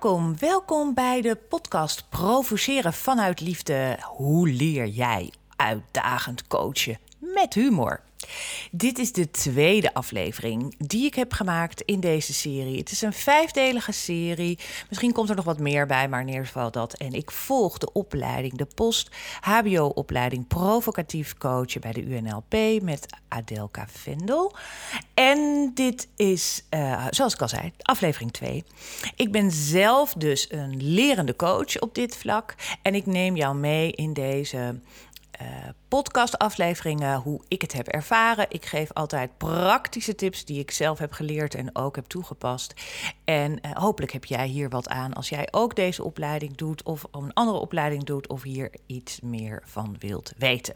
welkom. Welkom bij de podcast Provoceren vanuit Liefde. Hoe leer jij uitdagend coachen met humor? Dit is de tweede aflevering die ik heb gemaakt in deze serie. Het is een vijfdelige serie. Misschien komt er nog wat meer bij, maar in ieder geval dat. En ik volg de opleiding, de post-HBO-opleiding provocatief coachen bij de UNLP met Adelka Vendel. En dit is, uh, zoals ik al zei, aflevering 2. Ik ben zelf dus een lerende coach op dit vlak. En ik neem jou mee in deze uh, podcastafleveringen, hoe ik het heb ervaren. Ik geef altijd praktische tips die ik zelf heb geleerd en ook heb toegepast. En uh, hopelijk heb jij hier wat aan als jij ook deze opleiding doet of een andere opleiding doet of hier iets meer van wilt weten.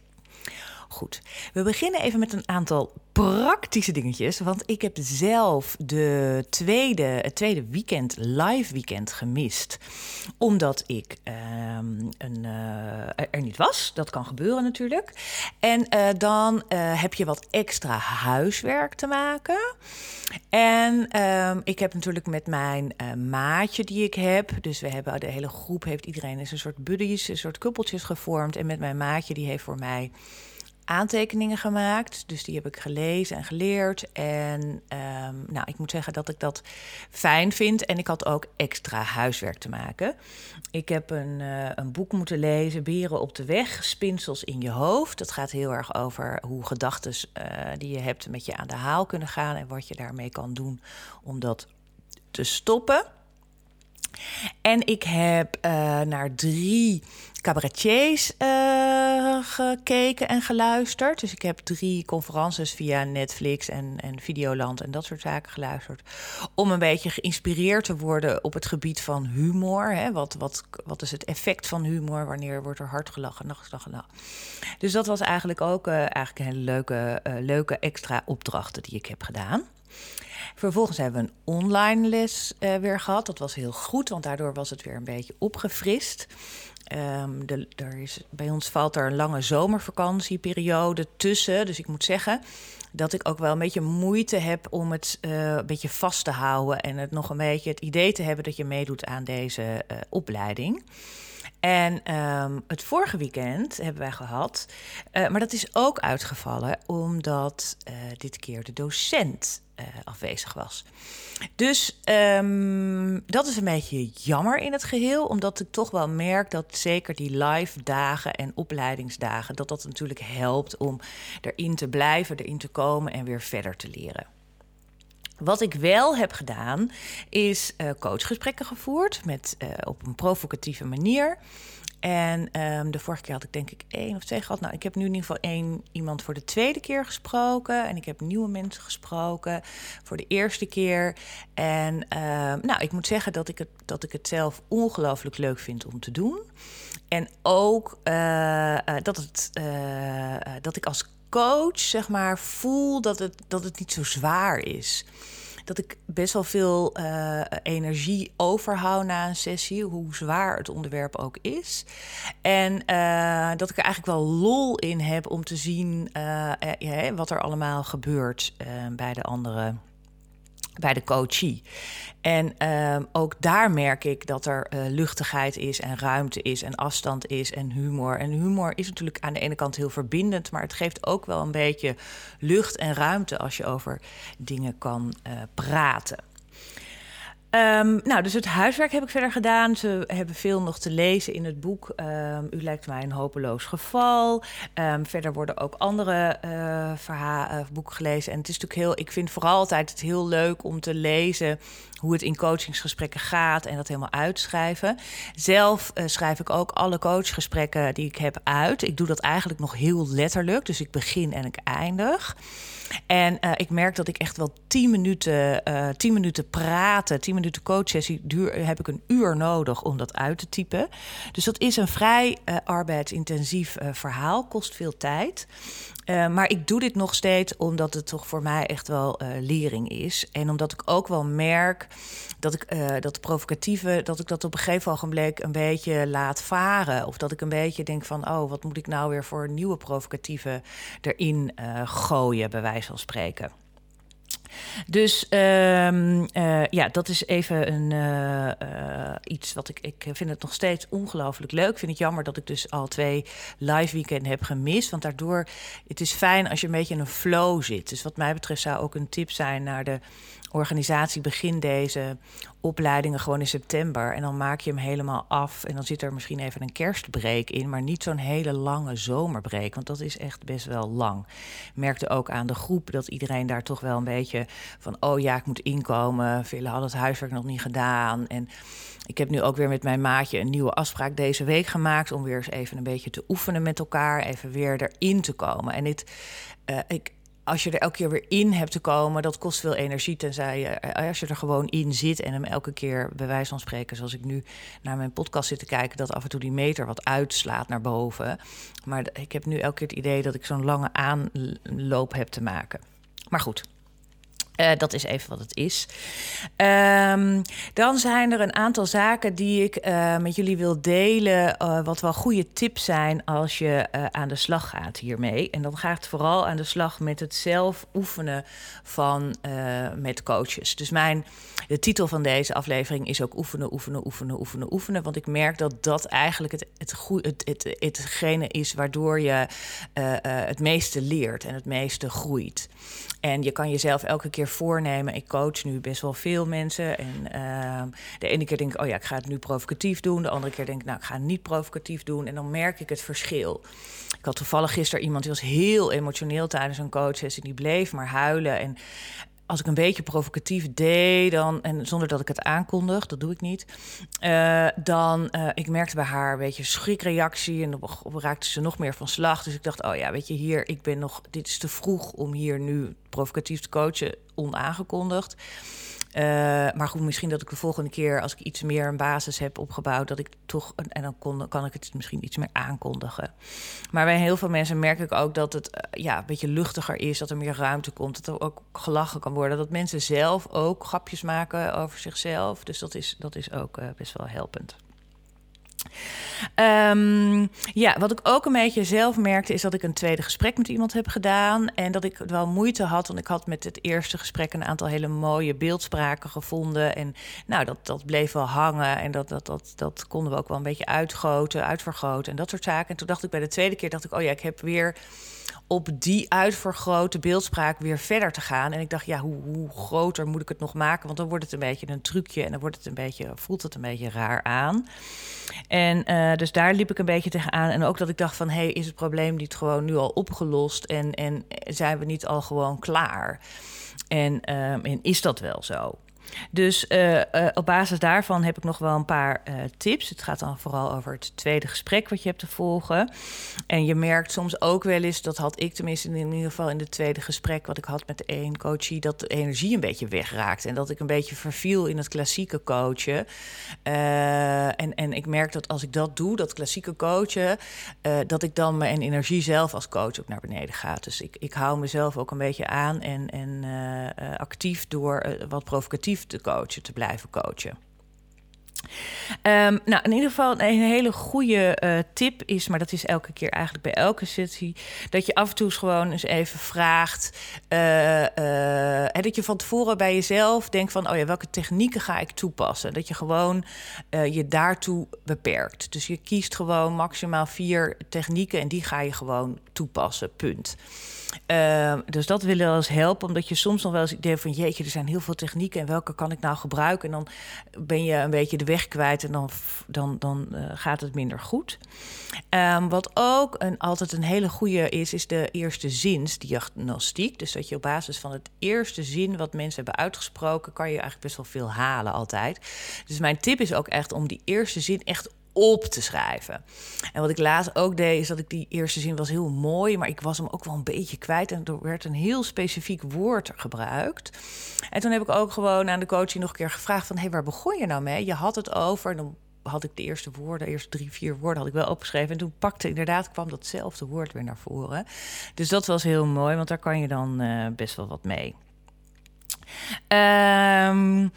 Goed, we beginnen even met een aantal praktische dingetjes. Want ik heb zelf de tweede, het tweede weekend, live weekend, gemist. Omdat ik um, een, uh, er niet was. Dat kan gebeuren natuurlijk. En uh, dan uh, heb je wat extra huiswerk te maken. En um, ik heb natuurlijk met mijn maatje die ik heb. Dus we hebben de hele groep, heeft iedereen een soort buddies, een soort kuppeltjes gevormd. En met mijn maatje, die heeft voor mij aantekeningen gemaakt. Dus die heb ik gelezen en geleerd. En um, nou, ik moet zeggen dat ik dat fijn vind. En ik had ook extra huiswerk te maken. Ik heb een, uh, een boek moeten lezen, Beren op de weg, Spinsels in je hoofd. Dat gaat heel erg over hoe gedachten uh, die je hebt met je aan de haal kunnen gaan. En wat je daarmee kan doen om dat te stoppen. En ik heb uh, naar drie cabaretiers uh, gekeken en geluisterd. Dus ik heb drie conferences via Netflix en, en Videoland en dat soort zaken geluisterd. Om een beetje geïnspireerd te worden op het gebied van humor. Hè? Wat, wat, wat is het effect van humor? Wanneer wordt er hard gelachen, nacht gelachen? Dus dat was eigenlijk ook uh, eigenlijk een hele leuke, uh, leuke extra opdrachten die ik heb gedaan. Vervolgens hebben we een online les weer gehad. Dat was heel goed, want daardoor was het weer een beetje opgefrist. Um, er is, bij ons valt er een lange zomervakantieperiode tussen. Dus ik moet zeggen dat ik ook wel een beetje moeite heb om het uh, een beetje vast te houden. En het nog een beetje het idee te hebben dat je meedoet aan deze uh, opleiding. En um, het vorige weekend hebben wij gehad. Uh, maar dat is ook uitgevallen omdat dit keer de docent afwezig was. Dus um, dat is een beetje jammer in het geheel, omdat ik toch wel merk dat zeker die live dagen en opleidingsdagen, dat dat natuurlijk helpt om erin te blijven, erin te komen en weer verder te leren. Wat ik wel heb gedaan, is uh, coachgesprekken gevoerd met, uh, op een provocatieve manier. En um, de vorige keer had ik denk ik één of twee gehad. Nou, ik heb nu in ieder geval één iemand voor de tweede keer gesproken. En ik heb nieuwe mensen gesproken voor de eerste keer. En um, nou, ik moet zeggen dat ik het, dat ik het zelf ongelooflijk leuk vind om te doen. En ook uh, uh, dat, het, uh, dat ik als coach, zeg maar, voel dat het, dat het niet zo zwaar is dat ik best wel veel uh, energie overhoud na een sessie, hoe zwaar het onderwerp ook is. En uh, dat ik er eigenlijk wel lol in heb om te zien ja, wat er allemaal gebeurt bij de andere bij de coachie. En uh, ook daar merk ik dat er uh, luchtigheid is en ruimte is en afstand is en humor. En humor is natuurlijk aan de ene kant heel verbindend, maar het geeft ook wel een beetje lucht en ruimte als je over dingen kan uh, praten. Um, nou, dus het huiswerk heb ik verder gedaan. Ze hebben veel nog te lezen in het boek. Um, u lijkt mij een hopeloos geval. Um, verder worden ook andere verha- uh, boeken gelezen. En het is natuurlijk heel. Ik vind vooral altijd het heel leuk om te lezen hoe het in coachingsgesprekken gaat en dat helemaal uitschrijven. Zelf uh, schrijf ik ook alle coachgesprekken die ik heb uit. Ik doe dat eigenlijk nog heel letterlijk. Dus ik begin en ik eindig. En uh, ik merk dat ik echt wel tien minuten, uh, tien minuten praten, tien minuten coachsessie, duur, heb ik een uur nodig om dat uit te typen. Dus dat is een vrij uh, arbeidsintensief verhaal, kost veel tijd. Uh, maar ik doe dit nog steeds omdat het toch voor mij echt wel uh, lering is. En omdat ik ook wel merk dat ik uh, dat provocatieve, dat ik dat op een gegeven ogenblik een beetje laat varen. Of dat ik een beetje denk van, oh, wat moet ik nou weer voor nieuwe provocatieve erin gooien, bij wijze van spreken. Dus ehm, eh, ja, dat is even een, iets wat ik... Ik vind het nog steeds ongelooflijk leuk. Ik vind het jammer dat ik dus al twee live weekenden heb gemist. Want daardoor... Het is fijn als je een beetje in een flow zit. Dus wat mij betreft zou ook een tip zijn naar de organisatie begin deze opleidingen gewoon in september. En dan maak je hem helemaal af. En dan zit er misschien even een kerstbreek in, maar niet zo'n hele lange zomerbreek. Want dat is echt best wel lang. Merkte ook aan de groep dat iedereen daar toch wel een beetje van: oh ja, ik moet inkomen. Velen hadden het huiswerk nog niet gedaan. En ik heb nu ook weer met mijn maatje een nieuwe afspraak deze week gemaakt. Om weer eens even een beetje te oefenen met elkaar. Even weer erin te komen. En dit, uh, ik, als je er elke keer weer in hebt te komen, dat kost veel energie. Tenzij je, eh, als je er gewoon in zit en hem elke keer, bij wijze van spreken, zoals ik nu naar mijn podcast zit te kijken, dat af en toe die meter wat uitslaat naar boven. Maar ik heb nu elke keer het idee dat ik zo'n lange aanloop heb te maken. Maar goed, uh, dat is even wat het is. Um, dan zijn er een aantal zaken die ik uh, met jullie wil delen. Uh, wat wel goede tips zijn als je aan de slag gaat hiermee. En dan gaat het vooral aan de slag met het zelf oefenen van met coaches. Dus mijn, de titel van deze aflevering is ook oefenen, oefenen, oefenen, oefenen, oefenen. Want ik merk dat dat eigenlijk het, het, het, het, hetgene is waardoor je het meeste leert en het meeste groeit. En je kan jezelf elke keer voornemen. Ik coach nu best wel veel mensen. En uh, de ene keer denk ik, oh ja, ik ga het nu provocatief doen. De andere keer denk ik, nou, ik ga het niet provocatief doen. En dan merk ik het verschil. Ik had toevallig gisteren iemand die was heel emotioneel tijdens een coachsessie. Die bleef maar huilen. En als ik een beetje provocatief deed, dan, en zonder dat ik het aankondig, dat doe ik niet, uh, dan, uh, ik merkte bij haar een beetje schrikreactie en op raakte ze nog meer van slag. Dus ik dacht, oh ja, weet je, hier, ik ben nog, dit is te vroeg om hier nu provocatief te coachen, onaangekondigd. Uh, maar goed, misschien dat ik de volgende keer, als ik iets meer een basis heb opgebouwd, dat ik toch, en dan kon, kan ik het misschien iets meer aankondigen. Maar bij heel veel mensen merk ik ook dat het uh, ja, een beetje luchtiger is, dat er meer ruimte komt, dat er ook gelachen kan worden, dat mensen zelf ook grapjes maken over zichzelf. Dus dat is, dat is ook uh, best wel helpend. Um, ja, wat ik ook een beetje zelf merkte, is dat ik een tweede gesprek met iemand heb gedaan. En dat ik wel moeite had, want ik had met het eerste gesprek een aantal hele mooie beeldspraken gevonden. En nou, dat, dat bleef wel hangen. En dat, dat, dat, dat konden we ook wel een beetje uitgoten, uitvergroten en dat soort zaken. En toen dacht ik bij de tweede keer, dacht ik, oh ja, ik heb weer op die uitvergrote beeldspraak weer verder te gaan. En ik dacht, ja, hoe, hoe, groter moet ik het nog maken? Want dan wordt het een beetje een trucje en dan wordt het een beetje, voelt het een beetje raar aan. En uh, dus daar liep ik een beetje tegenaan. En ook dat ik dacht van, hé, hey, is het probleem niet gewoon nu al opgelost? En, en zijn we niet al gewoon klaar? En, um, en is dat wel zo? Dus uh, uh, op basis daarvan heb ik nog wel een paar uh, tips. Het gaat dan vooral over het tweede gesprek wat je hebt te volgen. En je merkt soms ook wel eens, dat had ik tenminste in ieder geval in het tweede gesprek wat ik had met één coachie, dat de energie een beetje wegraakt. En dat ik een beetje verviel in het klassieke coachen. en, en ik merk dat als ik dat doe, dat klassieke coachen, dat ik dan mijn energie zelf als coach ook naar beneden gaat. Dus ik, ik hou mezelf ook een beetje aan en, en actief door wat provocatief te coachen, te blijven coachen. Um, nou, in ieder geval een hele goede uh, tip is, maar dat is elke keer eigenlijk bij elke sessie, dat je af en toe gewoon eens even vraagt, uh, uh, dat je van tevoren bij jezelf denkt van, oh ja, welke technieken ga ik toepassen? Dat je gewoon je daartoe beperkt. Dus je kiest gewoon maximaal vier technieken en die ga je gewoon toepassen, punt. Uh, dus dat wil wel eens helpen, omdat je soms nog wel eens idee van jeetje, er zijn heel veel technieken en welke kan ik nou gebruiken? En dan ben je een beetje de weg kwijt en dan, dan, dan uh, gaat het minder goed. Um, wat ook een, altijd een hele goede is, is de eerste zinsdiagnostiek. Dus dat je op basis van het eerste zin wat mensen hebben uitgesproken, kan je eigenlijk best wel veel halen altijd. Dus mijn tip is ook echt om die eerste zin echt op te schrijven. En wat ik laatst ook deed, is dat ik die eerste zin was heel mooi, maar ik was hem ook wel een beetje kwijt. En er werd een heel specifiek woord gebruikt. En toen heb ik ook gewoon aan de coaching nog een keer gevraagd van... hé, hey, waar begon je nou mee? Je had het over, en dan had ik de eerste woorden, de eerste drie, vier woorden had ik wel opgeschreven. En toen pakte inderdaad, kwam datzelfde woord weer naar voren. Dus dat was heel mooi, want daar kan je dan uh, best wel wat mee. Ehm,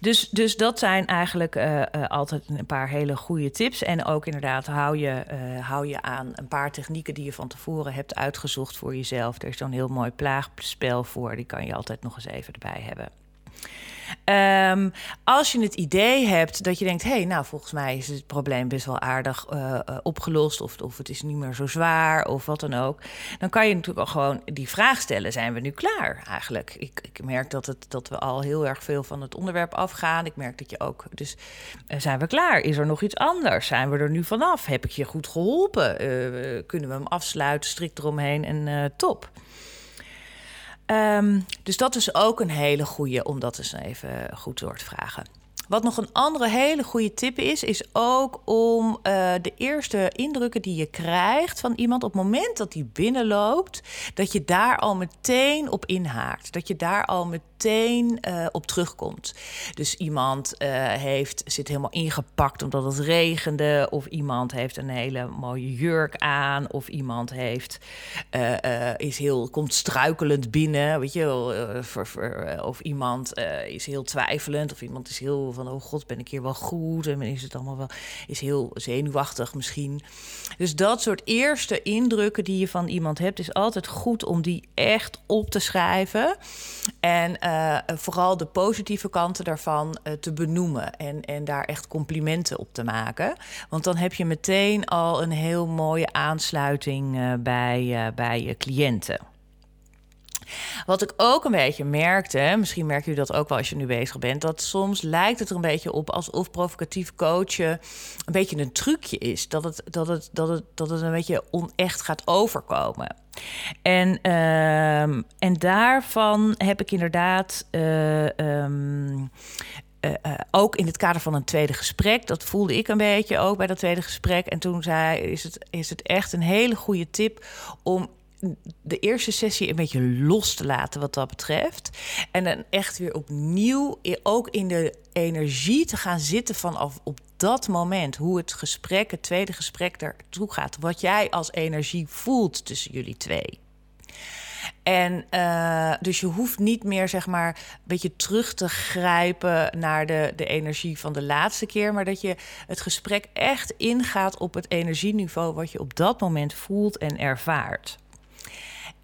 dus, dus dat zijn eigenlijk uh, uh, altijd een paar hele goede tips. En ook inderdaad, hou je, uh, hou je aan een paar technieken die je van tevoren hebt uitgezocht voor jezelf. Er is zo'n heel mooi plaagspel voor, die kan je altijd nog eens even erbij hebben. Um, als je het idee hebt dat je denkt: hé, hey, nou volgens mij is het probleem best wel aardig uh, uh, opgelost, of, of het is niet meer zo zwaar, of wat dan ook, dan kan je natuurlijk al gewoon die vraag stellen: zijn we nu klaar eigenlijk? Ik, ik merk dat, het, dat we al heel erg veel van het onderwerp afgaan. Ik merk dat je ook, dus uh, zijn we klaar? Is er nog iets anders? Zijn we er nu vanaf? Heb ik je goed geholpen? kunnen we hem afsluiten, strikt eromheen en top? Um, dus dat is ook een hele goede om dat eens even goed door te vragen. Wat nog een andere hele goede tip is, is ook om uh, de eerste indrukken die je krijgt van iemand op het moment dat die binnenloopt, dat je daar al meteen op inhaakt. Dat je daar al meteen uh, op terugkomt. Dus iemand uh, heeft, zit helemaal ingepakt omdat het regende, of iemand heeft een hele mooie jurk aan, of iemand heeft, is heel, komt struikelend binnen, weet je, of iemand is heel twijfelend, of iemand is heel van, oh god, ben ik hier wel goed? En is het allemaal wel, is heel zenuwachtig misschien. Dus dat soort eerste indrukken die je van iemand hebt, is altijd goed om die echt op te schrijven. En uh, vooral de positieve kanten daarvan uh, te benoemen. En, en daar echt complimenten op te maken. Want dan heb je meteen al een heel mooie aansluiting uh, bij, bij je cliënten. Wat ik ook een beetje merkte, misschien merk je dat ook wel als je nu bezig bent, dat soms lijkt het er een beetje op alsof provocatief coachen een beetje een trucje is. Dat het, dat het, dat het, dat het een beetje onecht gaat overkomen. En, uh, en daarvan heb ik inderdaad. Uh, um, uh, uh, ook in het kader van een tweede gesprek, dat voelde ik een beetje ook bij dat tweede gesprek. En toen zei, is het, is het echt een hele goede tip om de eerste sessie een beetje los te laten wat dat betreft. En dan echt weer opnieuw ook in de energie te gaan zitten vanaf op dat moment. Hoe het gesprek, het tweede gesprek daartoe gaat. Wat jij als energie voelt tussen jullie twee. En uh, dus je hoeft niet meer, zeg maar, een beetje terug te grijpen naar de, de energie van de laatste keer. Maar dat je het gesprek echt ingaat op het energieniveau wat je op dat moment voelt en ervaart.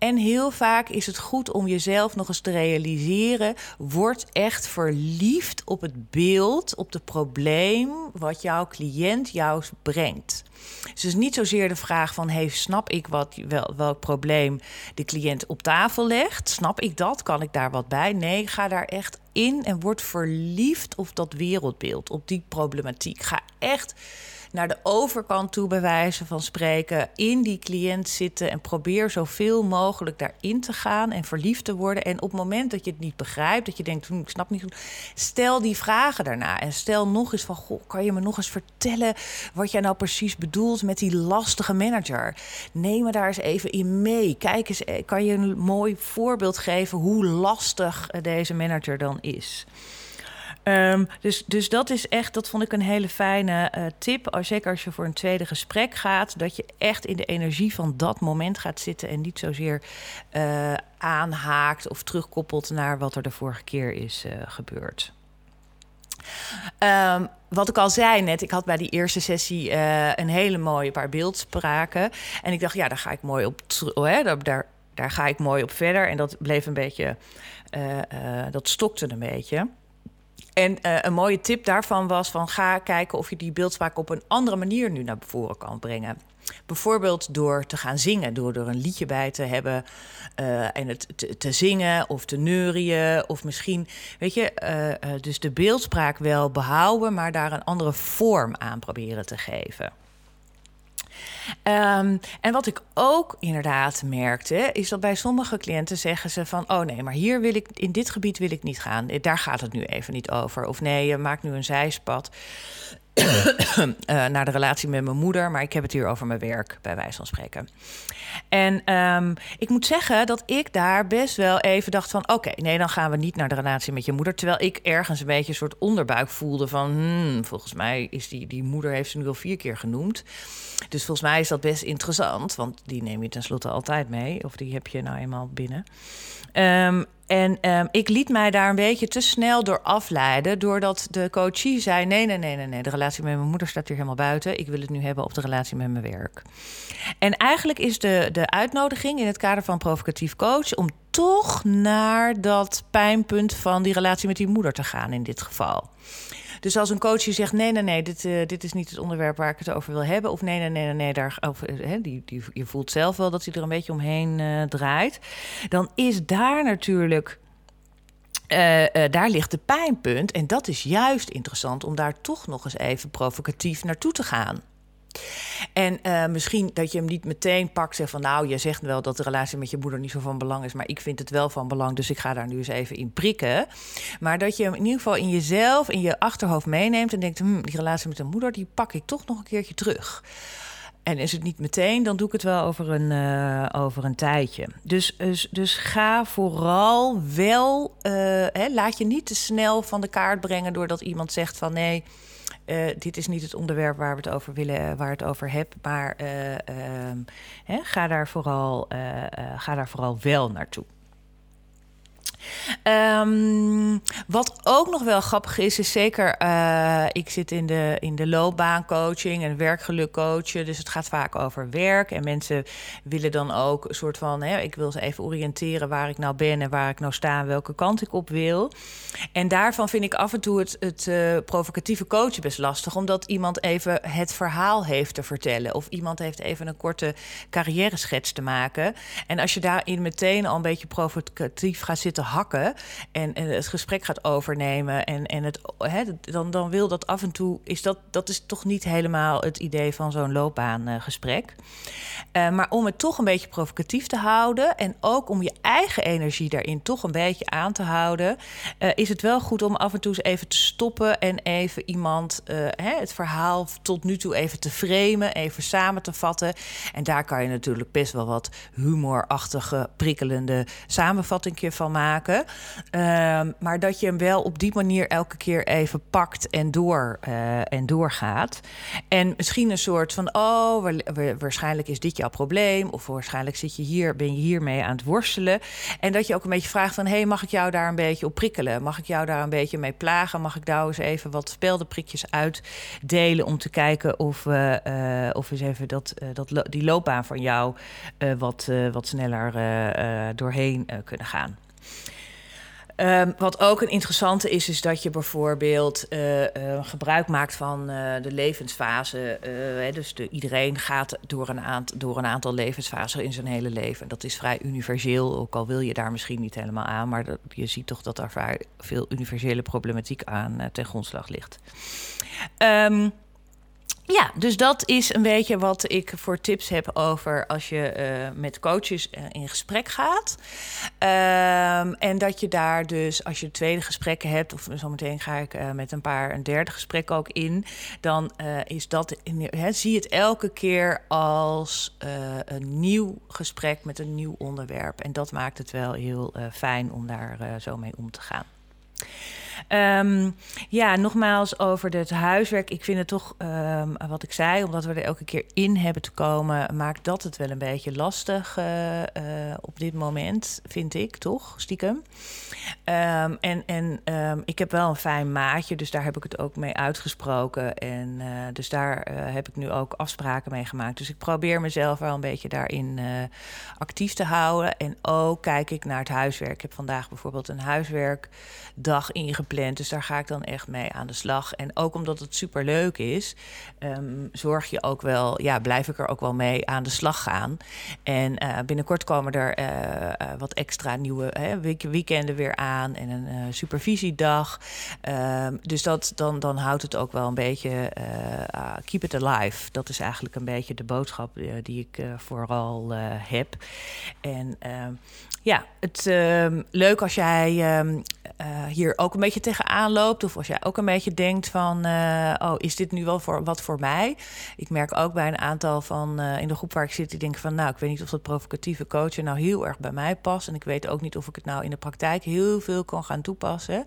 En heel vaak is het goed om jezelf nog eens te realiseren. Word echt verliefd op het beeld, op het probleem wat jouw cliënt jou brengt. Dus het is niet zozeer de vraag van: hey, snap ik wat, wel, welk probleem de cliënt op tafel legt? Snap ik dat? Kan ik daar wat bij? Nee, ga daar echt in en word verliefd op dat wereldbeeld, op die problematiek. Ga echt naar de overkant toe, bij wijze van spreken, in die cliënt zitten en probeer zoveel mogelijk daarin te gaan en verliefd te worden. En op het moment dat je het niet begrijpt, dat je denkt, hm, ik snap niet, stel die vragen daarna en stel nog eens van, goh, kan je me nog eens vertellen wat jij nou precies bedoelt met die lastige manager? Neem me daar eens even in mee. Kijk eens, eh, kan je een mooi voorbeeld geven hoe lastig deze manager dan is? Um, dus, dus dat is echt, dat vond ik een hele fijne uh, tip. Zeker als je voor een tweede gesprek gaat, dat je echt in de energie van dat moment gaat zitten en niet zozeer uh, aanhaakt of terugkoppelt naar wat er de vorige keer is uh, gebeurd. Um, wat ik al zei net, ik had bij die eerste sessie een hele mooie paar beeldspraken. En ik dacht, ja, daar ga ik mooi op. Hè, daar, daar, daar ga ik mooi op verder. En dat bleef een beetje. Dat stokte een beetje. En uh, een mooie tip daarvan was van ga kijken of je die beeldspraak op een andere manier nu naar voren kan brengen. Bijvoorbeeld door te gaan zingen, door er een liedje bij te hebben uh, en het te, zingen of te neurien. Of misschien, weet je, uh, dus de beeldspraak wel behouden, maar daar een andere vorm aan proberen te geven. Um, en wat ik ook inderdaad merkte, is dat bij sommige cliënten zeggen ze van: oh nee, maar hier wil ik, in dit gebied wil ik niet gaan. Daar gaat het nu even niet over. Of nee, je maakt nu een zijspad. Uh, naar de relatie met mijn moeder, maar ik heb het hier over mijn werk, bij wijze van spreken. En um, ik moet zeggen dat ik daar best wel even dacht van... oké, nee, dan gaan we niet naar de relatie met je moeder. Terwijl ik ergens een beetje een soort onderbuik voelde van... Hmm, volgens mij is die, die moeder heeft ze nu al vier keer genoemd. Dus volgens mij is dat best interessant, want die neem je tenslotte altijd mee. Of die heb je nou eenmaal binnen. Um, En ehm, ik liet mij daar een beetje te snel door afleiden. Doordat de coachie zei: nee, nee, nee, nee, nee. De relatie met mijn moeder staat hier helemaal buiten. Ik wil het nu hebben op de relatie met mijn werk. En eigenlijk is de, de uitnodiging in het kader van provocatief coach om toch naar dat pijnpunt van die relatie met die moeder te gaan in dit geval. Dus als een coach je zegt: nee, nee, nee, dit, uh, dit is niet het onderwerp waar ik het over wil hebben. Of nee, nee, nee, nee, daar, of, uh, die, die, je voelt zelf wel dat hij er een beetje omheen uh, draait. Dan is daar natuurlijk. daar ligt de pijnpunt. En dat is juist interessant om daar toch nog eens even provocatief naartoe te gaan. En uh, misschien dat je hem niet meteen pakt, zegt van nou, je zegt wel dat de relatie met je moeder niet zo van belang is, maar ik vind het wel van belang, dus ik ga daar nu eens even in prikken. Maar dat je hem in ieder geval in jezelf, in je achterhoofd meeneemt en denkt, hm, die relatie met de moeder, die pak ik toch nog een keertje terug. En is het niet meteen, dan doe ik het wel over een, uh, over een tijdje. Dus, dus, dus ga vooral wel, uh, hè, laat je niet te snel van de kaart brengen doordat iemand zegt van nee, uh, dit is niet het onderwerp waar we het over willen, waar het over heb. Maar uh, hè, ga, daar vooral, ga daar vooral wel naartoe. Um, wat ook nog wel grappig is, is zeker, uh, ik zit in de, in de loopbaancoaching en werkgeluk coachen. Dus het gaat vaak over werk. En mensen willen dan ook een soort van, hè, ik wil ze even oriënteren waar ik nou ben en waar ik nou sta en welke kant ik op wil. En daarvan vind ik af en toe het, het uh, provocatieve coachen best lastig, omdat iemand even het verhaal heeft te vertellen. Of iemand heeft even een korte carrière schets te maken. En als je daarin meteen al een beetje provocatief gaat zitten hakken en, het gesprek gaat overnemen en, en het, hè, dan, dan wil dat af en toe, is dat, dat is toch niet helemaal het idee van zo'n loopbaangesprek. Uh, maar om het toch een beetje provocatief te houden en ook om je eigen energie daarin toch een beetje aan te houden, uh, is het wel goed om af en toe eens even te stoppen en even iemand uh, hè, het verhaal tot nu toe even te framen, even samen te vatten. En daar kan je natuurlijk best wel wat humorachtige, prikkelende samenvatting van maken. Um, maar dat je hem wel op die manier elke keer even pakt en, door, uh, en doorgaat. En misschien een soort van: oh, waarschijnlijk is dit jouw probleem. Of waarschijnlijk zit je hier, ben je hiermee aan het worstelen. En dat je ook een beetje vraagt: van, hey, mag ik jou daar een beetje op prikkelen? Mag ik jou daar een beetje mee plagen? Mag ik daar eens even wat speldenprikjes uitdelen om te kijken of uh, of eens even dat, uh, dat, die loopbaan van jou wat, wat sneller doorheen kunnen gaan? Um, wat ook een interessante is, is dat je bijvoorbeeld uh, uh, gebruik maakt van uh, de levensfase. Hè, dus de, iedereen gaat door een, aantal, door een aantal levensfasen in zijn hele leven. Dat is vrij universeel, ook al wil je daar misschien niet helemaal aan. Maar je ziet toch dat er veel universele problematiek aan ten grondslag ligt. Um, ja, dus dat is een beetje wat ik voor tips heb over als je uh, met coaches uh, in gesprek gaat. Um, en dat je daar dus, als je tweede gesprekken hebt, of zometeen ga ik uh, met een paar een derde gesprek ook in, dan is dat, zie het elke keer als een nieuw gesprek met een nieuw onderwerp. En dat maakt het wel heel fijn om daar zo mee om te gaan. Um, ja, nogmaals over het huiswerk. Ik vind het toch, um, wat ik zei, omdat we er elke keer in hebben te komen, maakt dat het wel een beetje lastig uh, uh, op dit moment, vind ik toch, stiekem. Um, en en ik heb wel een fijn maatje, dus daar heb ik het ook mee uitgesproken. En uh, dus daar heb ik nu ook afspraken mee gemaakt. Dus ik probeer mezelf wel een beetje daarin actief te houden. En ook kijk ik naar het huiswerk. Ik heb vandaag bijvoorbeeld een huiswerkdag ingepland gepland. Dus daar ga ik dan echt mee aan de slag. En ook omdat het super leuk is, um, zorg je ook wel, ja, blijf ik er ook wel mee aan de slag gaan. En binnenkort komen er wat extra nieuwe hè, week weekenden weer aan en een supervisiedag. Um, dus dat, dan, dan houdt het ook wel een beetje keep it alive. Dat is eigenlijk een beetje de boodschap die ik vooral heb. En ehm, ja, het uh, leuk als jij hier ook een beetje tegenaan loopt. Of als jij ook een beetje denkt van, oh, is dit nu wel voor wat voor mij? Ik merk ook bij een aantal van in de groep waar ik zit, die denken van, nou, ik weet niet of dat provocatieve coachen nou heel erg bij mij past. En ik weet ook niet of ik het nou in de praktijk heel veel kan gaan toepassen.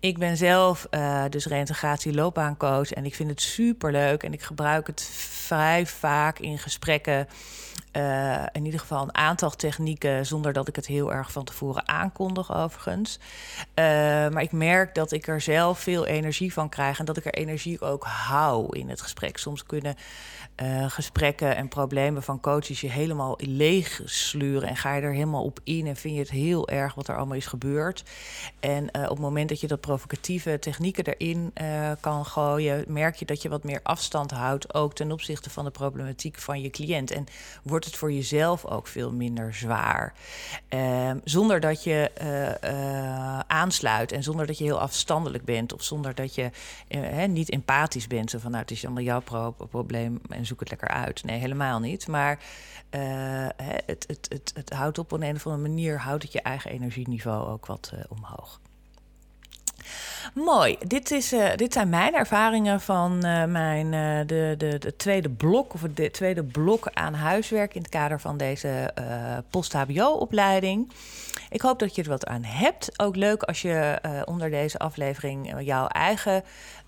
Ik ben zelf dus reintegratie loopbaancoach en ik vind het super leuk en ik gebruik het vrij vaak in gesprekken eh, in ieder geval een aantal technieken, zonder dat ik het heel erg van tevoren aankondig, overigens. Uh, maar ik merk dat ik er zelf veel energie van krijg en dat ik er energie ook hou in het gesprek. Soms kunnen uh, gesprekken en problemen van coaches je helemaal leeg sluren en ga je er helemaal op in en vind je het heel erg wat er allemaal is gebeurd. En op het moment dat je dat provocatieve technieken erin kan gooien, merk je dat je wat meer afstand houdt, ook ten opzichte van de problematiek van je cliënt. En wordt het voor jezelf ook veel minder zwaar. Ehm, zonder dat je uh, aansluit en zonder dat je heel afstandelijk bent of zonder dat je uh, niet empathisch bent. Zo van nou, het is allemaal jouw pro probleem en zoek het lekker uit. Nee, helemaal niet. Maar het, het, het, het houdt op een, een of andere manier, houdt het je eigen energieniveau ook wat omhoog. Mooi. Dit, is, uh, dit zijn mijn ervaringen van uh, mijn, uh, de, de, de tweede blok, of de tweede blok aan huiswerk in het kader van deze post-HBO-opleiding. Ik hoop dat je er wat aan hebt. Ook leuk als je onder deze aflevering jouw eigen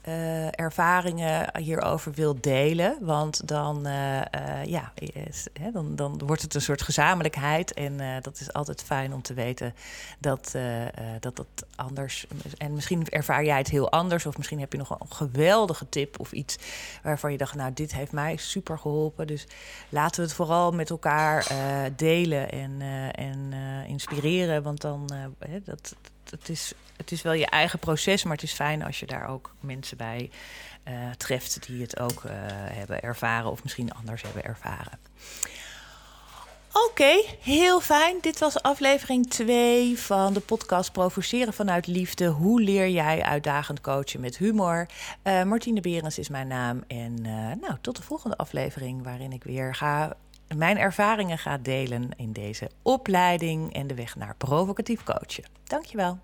uh, ervaringen hierover wilt delen. Want dan, uh, uh, ja, hè, dan, dan wordt het een soort gezamenlijkheid. En dat is altijd fijn om te weten dat, dat dat anders... En misschien ervaar jij het heel anders. Of misschien heb je nog een geweldige tip of iets waarvan je dacht... nou, dit heeft mij super geholpen. Dus laten we het vooral met elkaar delen en, en inspireren. Want dan, dat, het, is, het is wel je eigen proces, maar het is fijn als je daar ook mensen bij uh, treft die het ook uh, hebben ervaren of misschien anders hebben ervaren. Oké, heel fijn. Dit was aflevering 2 van de podcast Provoceren vanuit Liefde. Hoe leer jij uitdagend coachen met humor? Uh, Martine Berens is mijn naam. En nou, tot de volgende aflevering waarin ik weer ga mijn ervaringen gaat delen in deze opleiding en de weg naar provocatief coachen. Dankjewel.